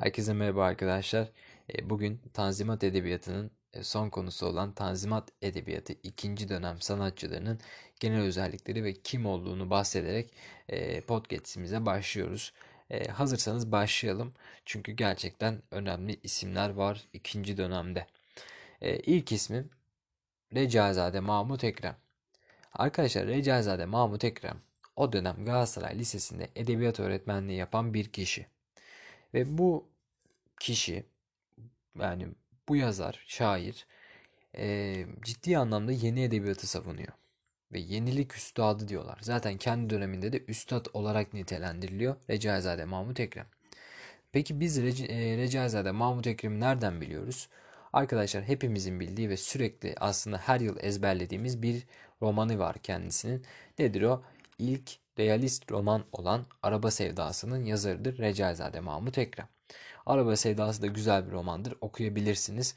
Herkese merhaba arkadaşlar. E, bugün Tanzimat Edebiyatı'nın e, son konusu olan Tanzimat Edebiyatı ikinci dönem sanatçılarının genel özellikleri ve kim olduğunu bahsederek e, podcast'imize başlıyoruz. Hazırsanız başlayalım. Çünkü gerçekten önemli isimler var ikinci dönemde. İlk ismim Recaizade Mahmut Ekrem. Arkadaşlar Recaizade Mahmut Ekrem o dönem Galatasaray Lisesi'nde edebiyat öğretmenliği yapan bir kişi. Ve bu kişi yani bu yazar, şair e, ciddi anlamda yeni edebiyatı savunuyor. Ve yenilik üstadı diyorlar. Zaten kendi döneminde de üstad olarak nitelendiriliyor Recaizade Mahmut Ekrem. Peki biz Rec Recaizade Mahmut Ekrem'i nereden biliyoruz? Arkadaşlar hepimizin bildiği ve sürekli aslında her yıl ezberlediğimiz bir romanı var kendisinin. Nedir o? İlk realist roman olan Araba Sevdası'nın yazarıdır Recaizade Mahmut Ekrem. Araba Sevdası da güzel bir romandır. Okuyabilirsiniz.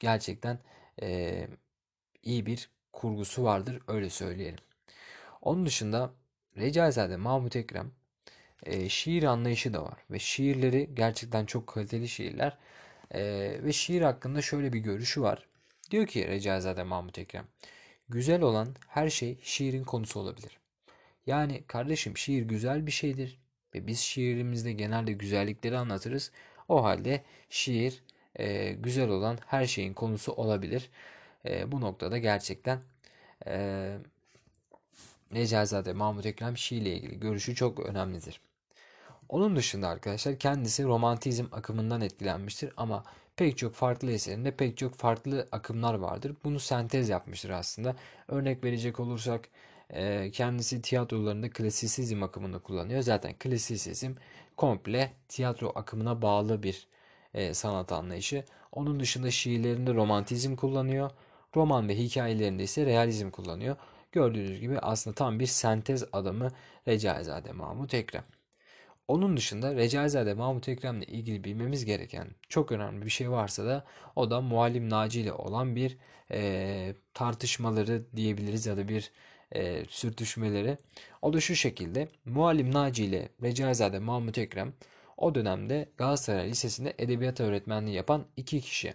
Gerçekten iyi bir kurgusu vardır. Öyle söyleyelim. Onun dışında Recaizade Mahmut Ekrem e, şiir anlayışı da var. Ve şiirleri gerçekten çok kaliteli şiirler. E, ve şiir hakkında şöyle bir görüşü var. Diyor ki Recaizade Mahmut Ekrem. Güzel olan her şey şiirin konusu olabilir. Yani kardeşim şiir güzel bir şeydir. Ve biz şiirimizde genelde güzellikleri anlatırız. O halde şiir e, güzel olan her şeyin konusu olabilir. E, bu noktada gerçekten e, Necazade Mahmut Ekrem şiir ile ilgili görüşü çok önemlidir. Onun dışında arkadaşlar kendisi romantizm akımından etkilenmiştir ama pek çok farklı eserinde pek çok farklı akımlar vardır. Bunu sentez yapmıştır aslında. Örnek verecek olursak e, kendisi tiyatrolarında klasisizm akımını kullanıyor. Zaten klasisizm komple tiyatro akımına bağlı bir e, sanat anlayışı. Onun dışında şiirlerinde romantizm kullanıyor. Roman ve hikayelerinde ise realizm kullanıyor. Gördüğünüz gibi aslında tam bir sentez adamı Recaizade Mahmut Ekrem. Onun dışında Recaizade Mahmut Ekrem'le ilgili bilmemiz gereken çok önemli bir şey varsa da o da Muallim Naci ile olan bir e, tartışmaları diyebiliriz ya da bir e, sürtüşmeleri. O da şu şekilde. Muallim Naci ile Recaizade Mahmut Ekrem o dönemde Galatasaray Lisesi'nde edebiyat öğretmenliği yapan iki kişi.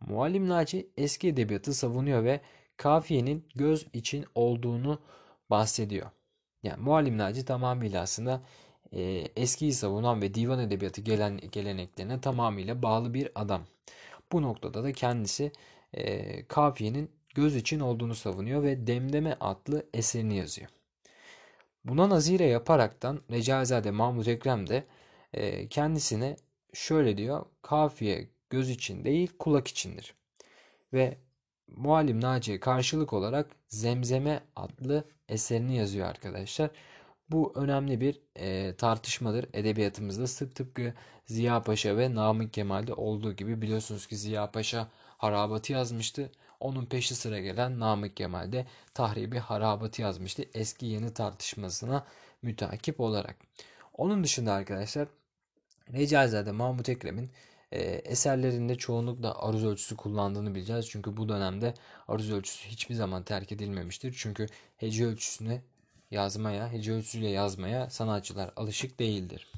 Muallim Naci eski edebiyatı savunuyor ve kafiyenin göz için olduğunu bahsediyor. Yani Muallim Naci tamamıyla aslında e, eskiyi savunan ve divan edebiyatı gelen, geleneklerine tamamıyla bağlı bir adam. Bu noktada da kendisi e, kafiyenin göz için olduğunu savunuyor ve Demdeme adlı eserini yazıyor. Buna nazire yaparaktan Recaizade Mahmut Ekrem de e, kendisine şöyle diyor. Kafiye göz için değil kulak içindir. Ve Muallim Naci'ye karşılık olarak Zemzeme adlı eserini yazıyor arkadaşlar. Bu önemli bir e, tartışmadır edebiyatımızda. Sık tıpkı Ziya Paşa ve Namık Kemal'de olduğu gibi biliyorsunuz ki Ziya Paşa harabatı yazmıştı. Onun peşi sıra gelen Namık Kemal de tahribi harabatı yazmıştı eski yeni tartışmasına mütakip olarak. Onun dışında arkadaşlar Recaizade Mahmut Ekrem'in e, eserlerinde çoğunlukla aruz ölçüsü kullandığını bileceğiz. Çünkü bu dönemde aruz ölçüsü hiçbir zaman terk edilmemiştir. Çünkü hece ölçüsüne yazmaya, hece ölçüsüyle yazmaya sanatçılar alışık değildir.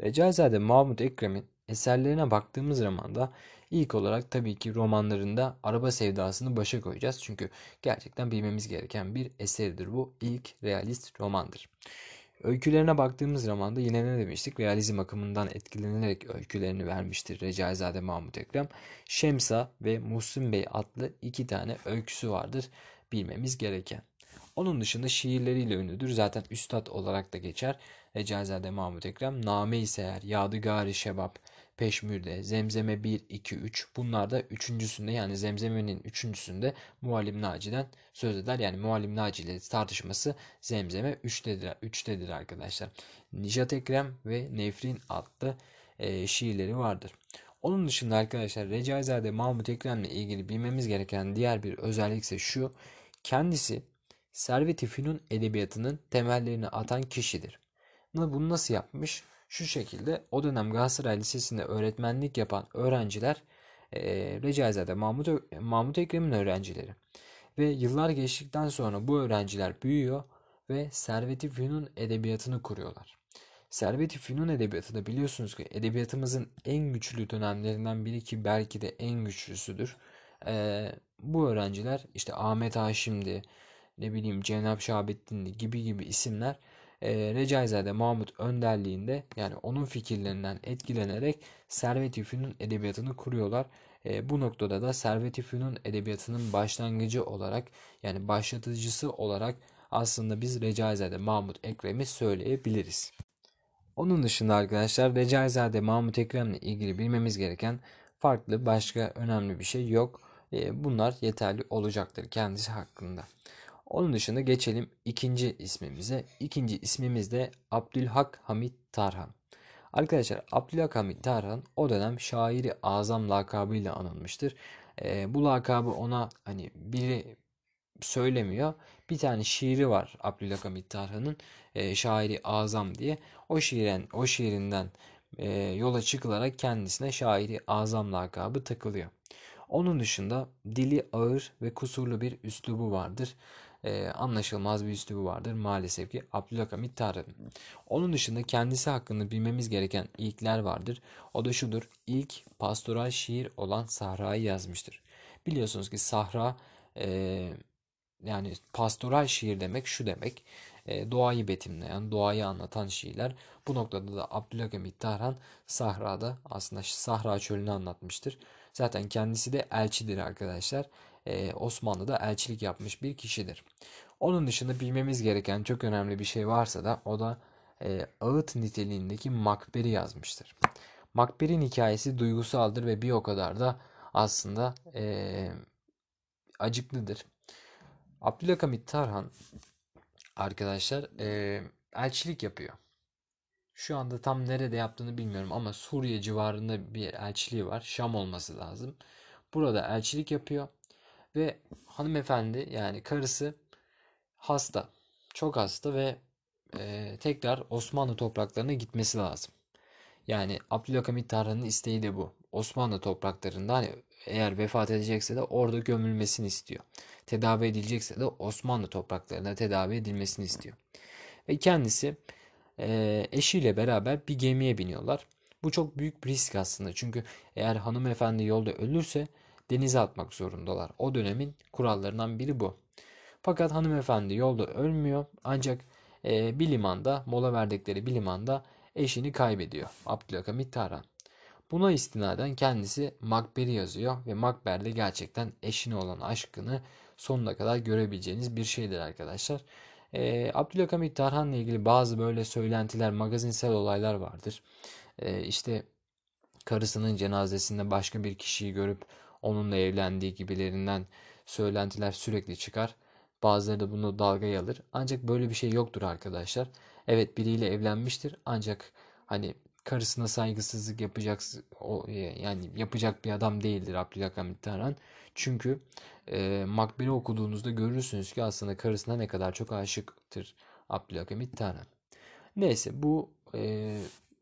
Recaizade Mahmut Ekrem'in eserlerine baktığımız zaman da ilk olarak tabii ki romanlarında araba sevdasını başa koyacağız. Çünkü gerçekten bilmemiz gereken bir eseridir bu. ilk realist romandır. Öykülerine baktığımız zaman da yine ne demiştik? Realizm akımından etkilenerek öykülerini vermiştir Recaizade Mahmut Ekrem. Şemsa ve Muhsin Bey adlı iki tane öyküsü vardır bilmemiz gereken. Onun dışında şiirleriyle ünlüdür. Zaten üstad olarak da geçer. Recaizade Mahmut Ekrem. Name-i Seher, Yadıgari Şebap, Peşmürde, Zemzeme 1, 2, 3. Bunlar da üçüncüsünde yani Zemzeme'nin üçüncüsünde Muallim Naci'den söz eder. Yani Muallim Naci ile tartışması Zemzeme 3'tedir, 3'tedir arkadaşlar. Nijat Ekrem ve Nefrin adlı e, şiirleri vardır. Onun dışında arkadaşlar Recaizade Mahmut Ekrem ile ilgili bilmemiz gereken diğer bir özellik ise şu. Kendisi Servet-i Fünun edebiyatının temellerini atan kişidir. Bunu nasıl yapmış? Şu şekilde o dönem Galatasaray Lisesi'nde öğretmenlik yapan öğrenciler e, Recaizade Mahmut, Mahmut Ekrem'in öğrencileri. Ve yıllar geçtikten sonra bu öğrenciler büyüyor ve Servet-i Fünun edebiyatını kuruyorlar. Servet-i Fünun edebiyatı da biliyorsunuz ki edebiyatımızın en güçlü dönemlerinden biri ki belki de en güçlüsüdür. Ee, bu öğrenciler işte Ahmet Haşim'di, ne bileyim Cenab Şahabettin'di gibi gibi isimler e, Recaizade Mahmut önderliğinde yani onun fikirlerinden etkilenerek Servet-i edebiyatını kuruyorlar. E, bu noktada da Servet-i edebiyatının başlangıcı olarak yani başlatıcısı olarak aslında biz Recaizade Mahmut Ekrem'i söyleyebiliriz. Onun dışında arkadaşlar Recaizade Mahmut Ekrem'le ilgili bilmemiz gereken farklı başka önemli bir şey yok. E, bunlar yeterli olacaktır kendisi hakkında. Onun dışında geçelim ikinci ismimize. İkinci ismimiz de Abdülhak Hamit Tarhan. Arkadaşlar Abdülhak Hamit Tarhan o dönem şairi azam lakabıyla anılmıştır. E, bu lakabı ona hani biri söylemiyor. Bir tane şiiri var Abdülhak Hamit Tarhan'ın e, şairi azam diye. O şiiren o şiirinden e, yola çıkılarak kendisine şairi azam lakabı takılıyor. Onun dışında dili ağır ve kusurlu bir üslubu vardır e, anlaşılmaz bir üslubu vardır maalesef ki Abdülhamit Tarık'ın. Onun dışında kendisi hakkında bilmemiz gereken ilkler vardır. O da şudur. İlk pastoral şiir olan Sahra'yı yazmıştır. Biliyorsunuz ki Sahra e, yani pastoral şiir demek şu demek. E, doğayı betimleyen, doğayı anlatan şiirler. Bu noktada da Abdülhamit Tarhan Sahra'da aslında Sahra çölünü anlatmıştır. Zaten kendisi de elçidir arkadaşlar e, Osmanlı'da elçilik yapmış bir kişidir. Onun dışında bilmemiz gereken çok önemli bir şey varsa da o da e, ağıt niteliğindeki Makber'i yazmıştır. Makber'in hikayesi duygusaldır ve bir o kadar da aslında e, acıklıdır. Abdülhamit Tarhan arkadaşlar e, elçilik yapıyor. Şu anda tam nerede yaptığını bilmiyorum ama Suriye civarında bir elçiliği var. Şam olması lazım. Burada elçilik yapıyor ve hanımefendi yani karısı hasta. Çok hasta ve e, tekrar Osmanlı topraklarına gitmesi lazım. Yani Abdülhamit Tarhan'ın isteği de bu. Osmanlı topraklarında hani eğer vefat edecekse de orada gömülmesini istiyor. Tedavi edilecekse de Osmanlı topraklarında tedavi edilmesini istiyor. Ve kendisi e, eşiyle beraber bir gemiye biniyorlar. Bu çok büyük bir risk aslında. Çünkü eğer hanımefendi yolda ölürse denize atmak zorundalar. O dönemin kurallarından biri bu. Fakat hanımefendi yolda ölmüyor ancak e, bir limanda mola verdikleri bir limanda eşini kaybediyor Abdülhamit Tarhan. Buna istinaden kendisi Makber'i yazıyor ve Makber'de gerçekten eşine olan aşkını sonuna kadar görebileceğiniz bir şeydir arkadaşlar. E, Abdülhamit Tarhan'la ilgili bazı böyle söylentiler, magazinsel olaylar vardır. E, işte karısının cenazesinde başka bir kişiyi görüp onunla evlendiği gibilerinden söylentiler sürekli çıkar. Bazıları da bunu dalgaya alır. Ancak böyle bir şey yoktur arkadaşlar. Evet biriyle evlenmiştir ancak hani karısına saygısızlık yapacak o yani yapacak bir adam değildir Abdülhamit Tarhan. Çünkü e, Makberi okuduğunuzda görürsünüz ki aslında karısına ne kadar çok aşıktır Abdülhamit Tarhan. Neyse bu e,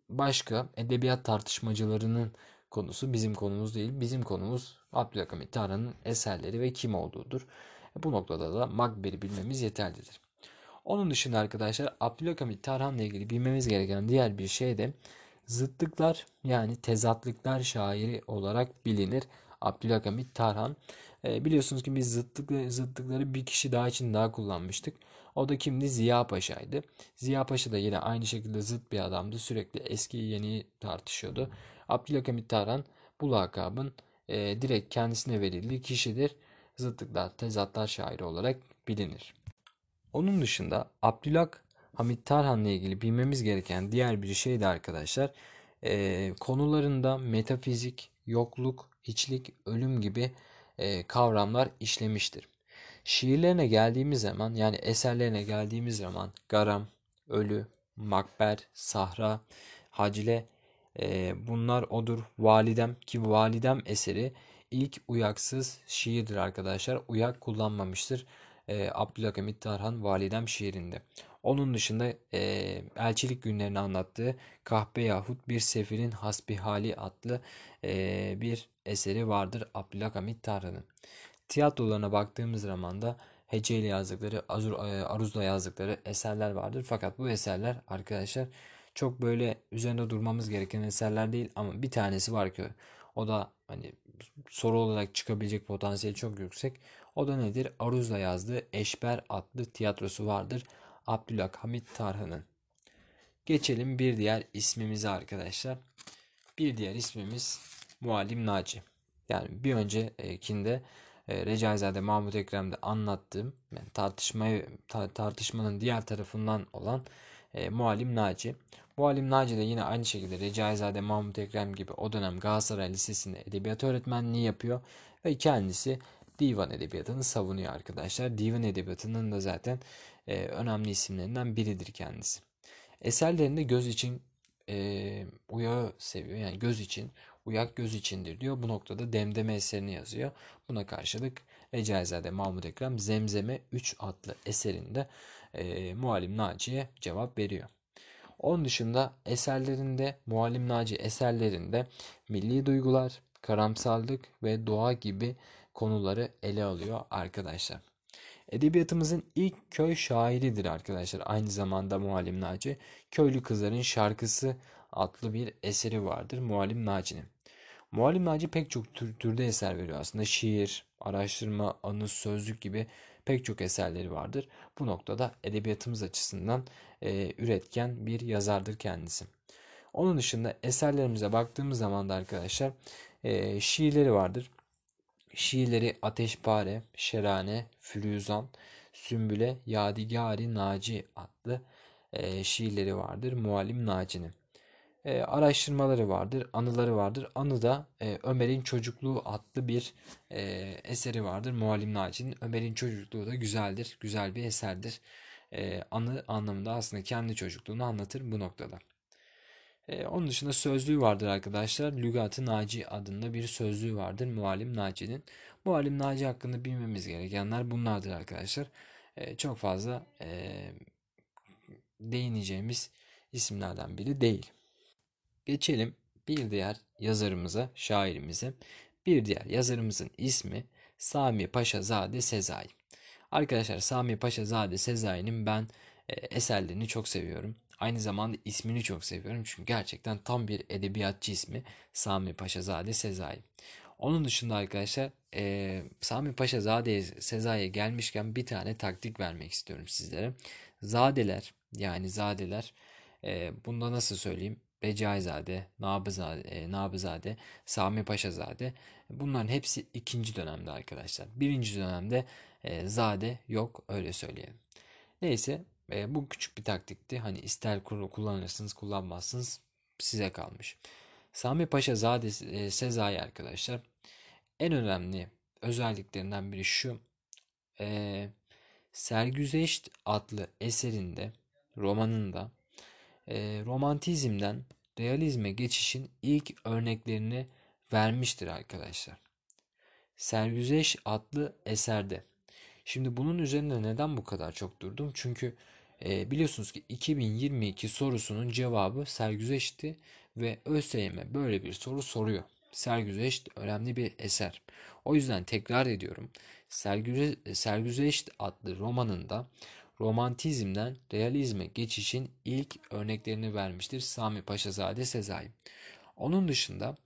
başka edebiyat tartışmacılarının konusu bizim konumuz değil. Bizim konumuz Abdülhamit Tarhan'ın eserleri ve kim olduğudur. Bu noktada da Makber'i bilmemiz yeterlidir. Onun dışında arkadaşlar Abdülhamit Tarhan'la ilgili bilmemiz gereken diğer bir şey de zıtlıklar yani tezatlıklar şairi olarak bilinir. Abdülhamit Tarhan. E, biliyorsunuz ki biz zıtlık, zıtlıkları bir kişi daha için daha kullanmıştık. O da kimdi? Ziya Paşa'ydı. Ziya Paşa da yine aynı şekilde zıt bir adamdı. Sürekli eski yeniyi tartışıyordu. Abdülhamit Tarhan bu lakabın e, direkt kendisine verildiği kişidir. Zıtlıklar, tezatlar şairi olarak bilinir. Onun dışında Abdülhak Hamit Tarhan'la ilgili bilmemiz gereken diğer bir şey de arkadaşlar e, konularında metafizik, yokluk, hiçlik, ölüm gibi e, kavramlar işlemiştir. Şiirlerine geldiğimiz zaman yani eserlerine geldiğimiz zaman Garam, Ölü, Makber, Sahra, Hacile e, bunlar odur. Validem ki Validem eseri ilk uyaksız şiirdir arkadaşlar. Uyak kullanmamıştır. E, Abdülhamit Tarhan Validem şiirinde. Onun dışında e, elçilik günlerini anlattığı Kahpe yahut Bir Sefirin Hasbihali adlı e, bir eseri vardır Abdülhamit Tarhan'ın. Tiyatrolarına baktığımız zaman da heceyle yazdıkları, azur, e, aruzla yazdıkları eserler vardır. Fakat bu eserler arkadaşlar çok böyle üzerinde durmamız gereken eserler değil ama bir tanesi var ki o da hani soru olarak çıkabilecek potansiyeli çok yüksek. O da nedir? Aruz'la yazdığı Eşber adlı tiyatrosu vardır. Abdülhamit Tarhan'ın. Geçelim bir diğer ismimize arkadaşlar. Bir diğer ismimiz Muallim Naci. Yani bir öncekinde e, Recaizade Mahmut Ekrem'de anlattığım yani tartışmayı ta, tartışmanın diğer tarafından olan e, Muallim Naci. Muallim Naci de yine aynı şekilde Recaizade Mahmut Ekrem gibi o dönem Galatasaray Lisesi'nde edebiyat öğretmenliği yapıyor ve kendisi divan edebiyatını savunuyor arkadaşlar. Divan edebiyatının da zaten e, önemli isimlerinden biridir kendisi. Eserlerinde göz için e, uyağı seviyor. Yani göz için, uyak göz içindir diyor. Bu noktada demdeme eserini yazıyor. Buna karşılık Recaizade Mahmud Ekrem Zemzeme 3 adlı eserinde e, Muallim Naci'ye cevap veriyor. Onun dışında eserlerinde, Muallim Naci eserlerinde milli duygular, karamsarlık ve doğa gibi konuları ele alıyor arkadaşlar. Edebiyatımızın ilk köy şairidir arkadaşlar. Aynı zamanda Muallim Naci. Köylü Kızların Şarkısı adlı bir eseri vardır Muallim Naci'nin. Muallim Naci pek çok tür, türde eser veriyor aslında. Şiir, araştırma, anı, sözlük gibi pek çok eserleri vardır. Bu noktada edebiyatımız açısından e, üretken bir yazardır kendisi. Onun dışında eserlerimize baktığımız zaman da arkadaşlar e, şiirleri vardır. Şiirleri Ateşpare, Şerane, Fülüzan, Sümbüle, Yadigari Naci adlı e, şiirleri vardır Muallim Naci'nin. E, araştırmaları vardır, anıları vardır. Anı da e, Ömer'in Çocukluğu adlı bir e, eseri vardır Muallim Naci'nin. Ömer'in Çocukluğu da güzeldir, güzel bir eserdir. E, anı anlamında aslında kendi çocukluğunu anlatır bu noktada. E, onun dışında sözlüğü vardır arkadaşlar. Lügat-ı Naci adında bir sözlüğü vardır Muallim Naci'nin. Muallim Naci hakkında bilmemiz gerekenler bunlardır arkadaşlar. E, çok fazla e, değineceğimiz isimlerden biri değil. Geçelim bir diğer yazarımıza, şairimize. Bir diğer yazarımızın ismi Sami Paşazade Sezai. Arkadaşlar Sami Paşazade Sezai'nin ben e, eserlerini çok seviyorum. Aynı zamanda ismini çok seviyorum çünkü gerçekten tam bir edebiyatçı ismi Sami Paşazade Sezai. Onun dışında arkadaşlar e, Sami Paşazade Sezai'ye gelmişken bir tane taktik vermek istiyorum sizlere. Zadeler yani zadeler e, bunda nasıl söyleyeyim? Recaizade, Nabızade, e, Nabızade, Sami Paşazade bunların hepsi ikinci dönemde arkadaşlar. Birinci dönemde e, zade yok öyle söyleyelim. Neyse e, bu küçük bir taktikti. Hani ister kullanırsınız kullanmazsınız size kalmış. Sami Paşa Zade e, Sezai arkadaşlar en önemli özelliklerinden biri şu. E, Sergüzeşt adlı eserinde romanında e, romantizmden realizme geçişin ilk örneklerini vermiştir arkadaşlar. Sergüzeş adlı eserde. Şimdi bunun üzerinde neden bu kadar çok durdum? Çünkü e, biliyorsunuz ki 2022 sorusunun cevabı sergüzeşti ve ÖSYM böyle bir soru soruyor. Sergüzeşt önemli bir eser. O yüzden tekrar ediyorum. Sergüze, Sergüzeşt adlı romanında romantizmden realizme geçişin ilk örneklerini vermiştir Sami Paşazade Sezai. Onun dışında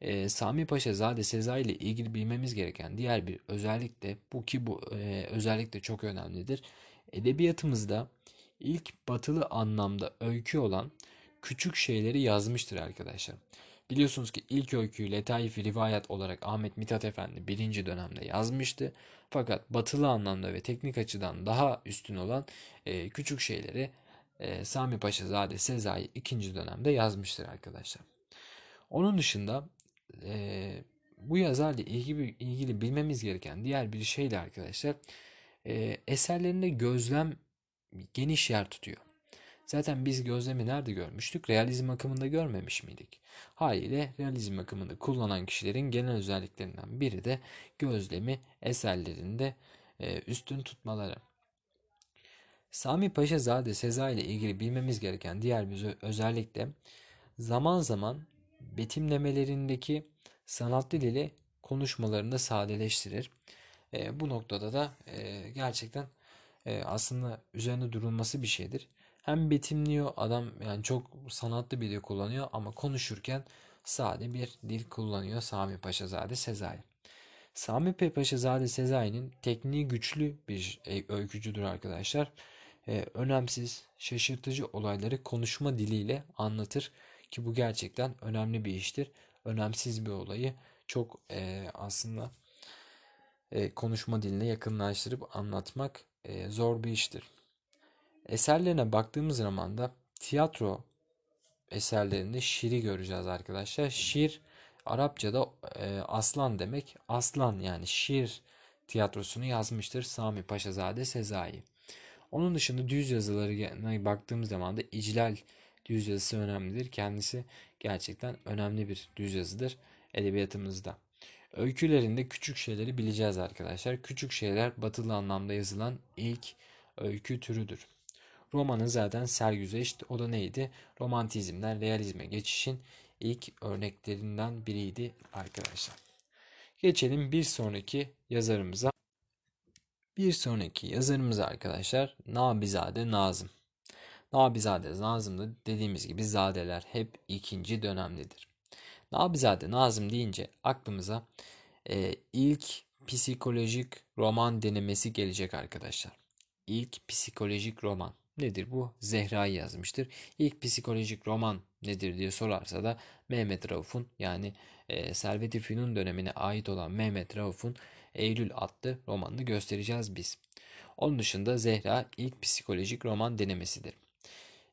e, Sami Paşazade Sezai ile ilgili bilmemiz gereken diğer bir özellik de bu ki bu e, özellik de çok önemlidir. Edebiyatımızda ilk batılı anlamda öykü olan küçük şeyleri yazmıştır arkadaşlar. Biliyorsunuz ki ilk öyküyü Letaif-i Rivayet olarak Ahmet Mithat Efendi birinci dönemde yazmıştı. Fakat batılı anlamda ve teknik açıdan daha üstün olan e, küçük şeyleri e, Sami Paşazade Sezai ikinci dönemde yazmıştır arkadaşlar. Onun dışında e, bu yazarla ilgili, ilgili bilmemiz gereken diğer bir şey de arkadaşlar e, eserlerinde gözlem geniş yer tutuyor. Zaten biz gözlemi nerede görmüştük? Realizm akımında görmemiş miydik? Haliyle realizm akımını kullanan kişilerin genel özelliklerinden biri de gözlemi eserlerinde e, üstün tutmaları. Sami Paşazade Sezai ile ilgili bilmemiz gereken diğer bir özellik de zaman zaman betimlemelerindeki sanat diliyle konuşmalarını da sadeleştirir. E, bu noktada da e, gerçekten e, aslında üzerinde durulması bir şeydir. Hem betimliyor adam yani çok sanatlı bir dil kullanıyor ama konuşurken sade bir dil kullanıyor Sami Paşazade Sezai. Sami Paşazade Sezai'nin tekniği güçlü bir e, öykücüdür arkadaşlar. Ee, önemsiz, şaşırtıcı olayları konuşma diliyle anlatır ki bu gerçekten önemli bir iştir. Önemsiz bir olayı çok e, aslında e, konuşma diline yakınlaştırıp anlatmak e, zor bir iştir. Eserlerine baktığımız zaman da tiyatro eserlerinde şiiri göreceğiz arkadaşlar. Şiir Arapçada e, aslan demek. Aslan yani şiir tiyatrosunu yazmıştır Sami Paşazade Sezai. Onun dışında düz yazılarına baktığımız zaman da İclal düz yazısı önemlidir. Kendisi gerçekten önemli bir düz yazıdır edebiyatımızda. Öykülerinde küçük şeyleri bileceğiz arkadaşlar. Küçük şeyler batılı anlamda yazılan ilk öykü türüdür. Romanın zaten sergüzeşt o da neydi? Romantizmden realizme geçişin ilk örneklerinden biriydi arkadaşlar. Geçelim bir sonraki yazarımıza. Bir sonraki yazarımız arkadaşlar Nabizade Nazım. Nabizade Nazım da dediğimiz gibi zadeler hep ikinci dönemlidir. Nabizade Nazım deyince aklımıza e, ilk psikolojik roman denemesi gelecek arkadaşlar. İlk psikolojik roman nedir bu? Zehra'yı yazmıştır. İlk psikolojik roman nedir diye sorarsa da Mehmet Rauf'un yani e, Servet-i Fünun dönemine ait olan Mehmet Rauf'un Eylül adlı romanını göstereceğiz biz. Onun dışında Zehra ilk psikolojik roman denemesidir.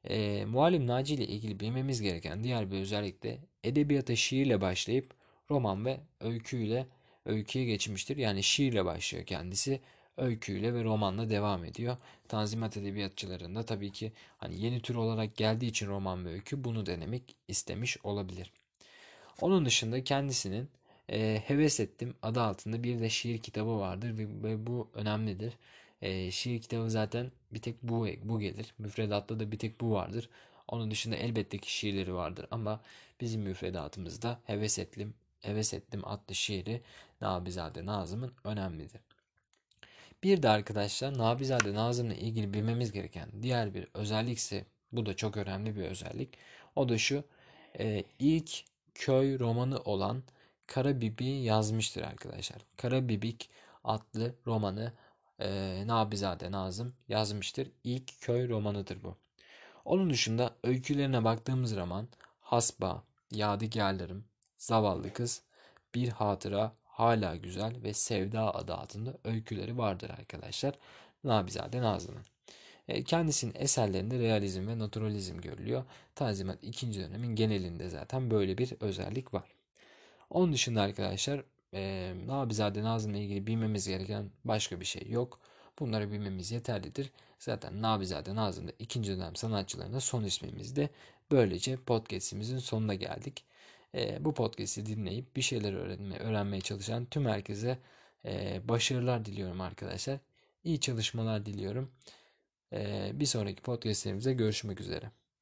E, Muallim Naci ile ilgili bilmemiz gereken diğer bir özellik de edebiyata şiirle başlayıp roman ve öyküyle öyküye geçmiştir. Yani şiirle başlıyor kendisi. Öyküyle ve romanla devam ediyor. Tanzimat edebiyatçılarında tabii ki hani yeni tür olarak geldiği için roman ve öykü bunu denemek istemiş olabilir. Onun dışında kendisinin e, Heves Ettim adı altında bir de şiir kitabı vardır ve, ve bu önemlidir. E, şiir kitabı zaten bir tek bu, bu gelir. Müfredatta da bir tek bu vardır. Onun dışında elbette ki şiirleri vardır ama bizim müfredatımızda Heves Ettim, Heves Ettim adlı şiiri Nabizade Nazım'ın önemlidir. Bir de arkadaşlar Nabizade Nazım'la ilgili bilmemiz gereken diğer bir özellik ise bu da çok önemli bir özellik. O da şu e, ilk köy romanı olan Karabibi yazmıştır arkadaşlar. Karabibik adlı romanı e, Nabizade Nazım yazmıştır. İlk köy romanıdır bu. Onun dışında öykülerine baktığımız zaman Hasba, Yadigarlarım, Zavallı Kız, Bir Hatıra, Hala Güzel ve Sevda adı altında öyküleri vardır arkadaşlar. Nabizade Nazım'ın. E, kendisinin eserlerinde realizm ve naturalizm görülüyor. Tanzimat ikinci dönemin genelinde zaten böyle bir özellik var. Onun dışında arkadaşlar e, Nabizade Nazım'la ilgili bilmemiz gereken başka bir şey yok. Bunları bilmemiz yeterlidir. Zaten Nabizade Nazım da ikinci dönem sanatçılarında son ismimizde. Böylece podcastimizin sonuna geldik. E, bu podcast'i dinleyip bir şeyler öğrenmeye, öğrenmeye çalışan tüm herkese e, başarılar diliyorum arkadaşlar. İyi çalışmalar diliyorum. E, bir sonraki podcastlerimizde görüşmek üzere.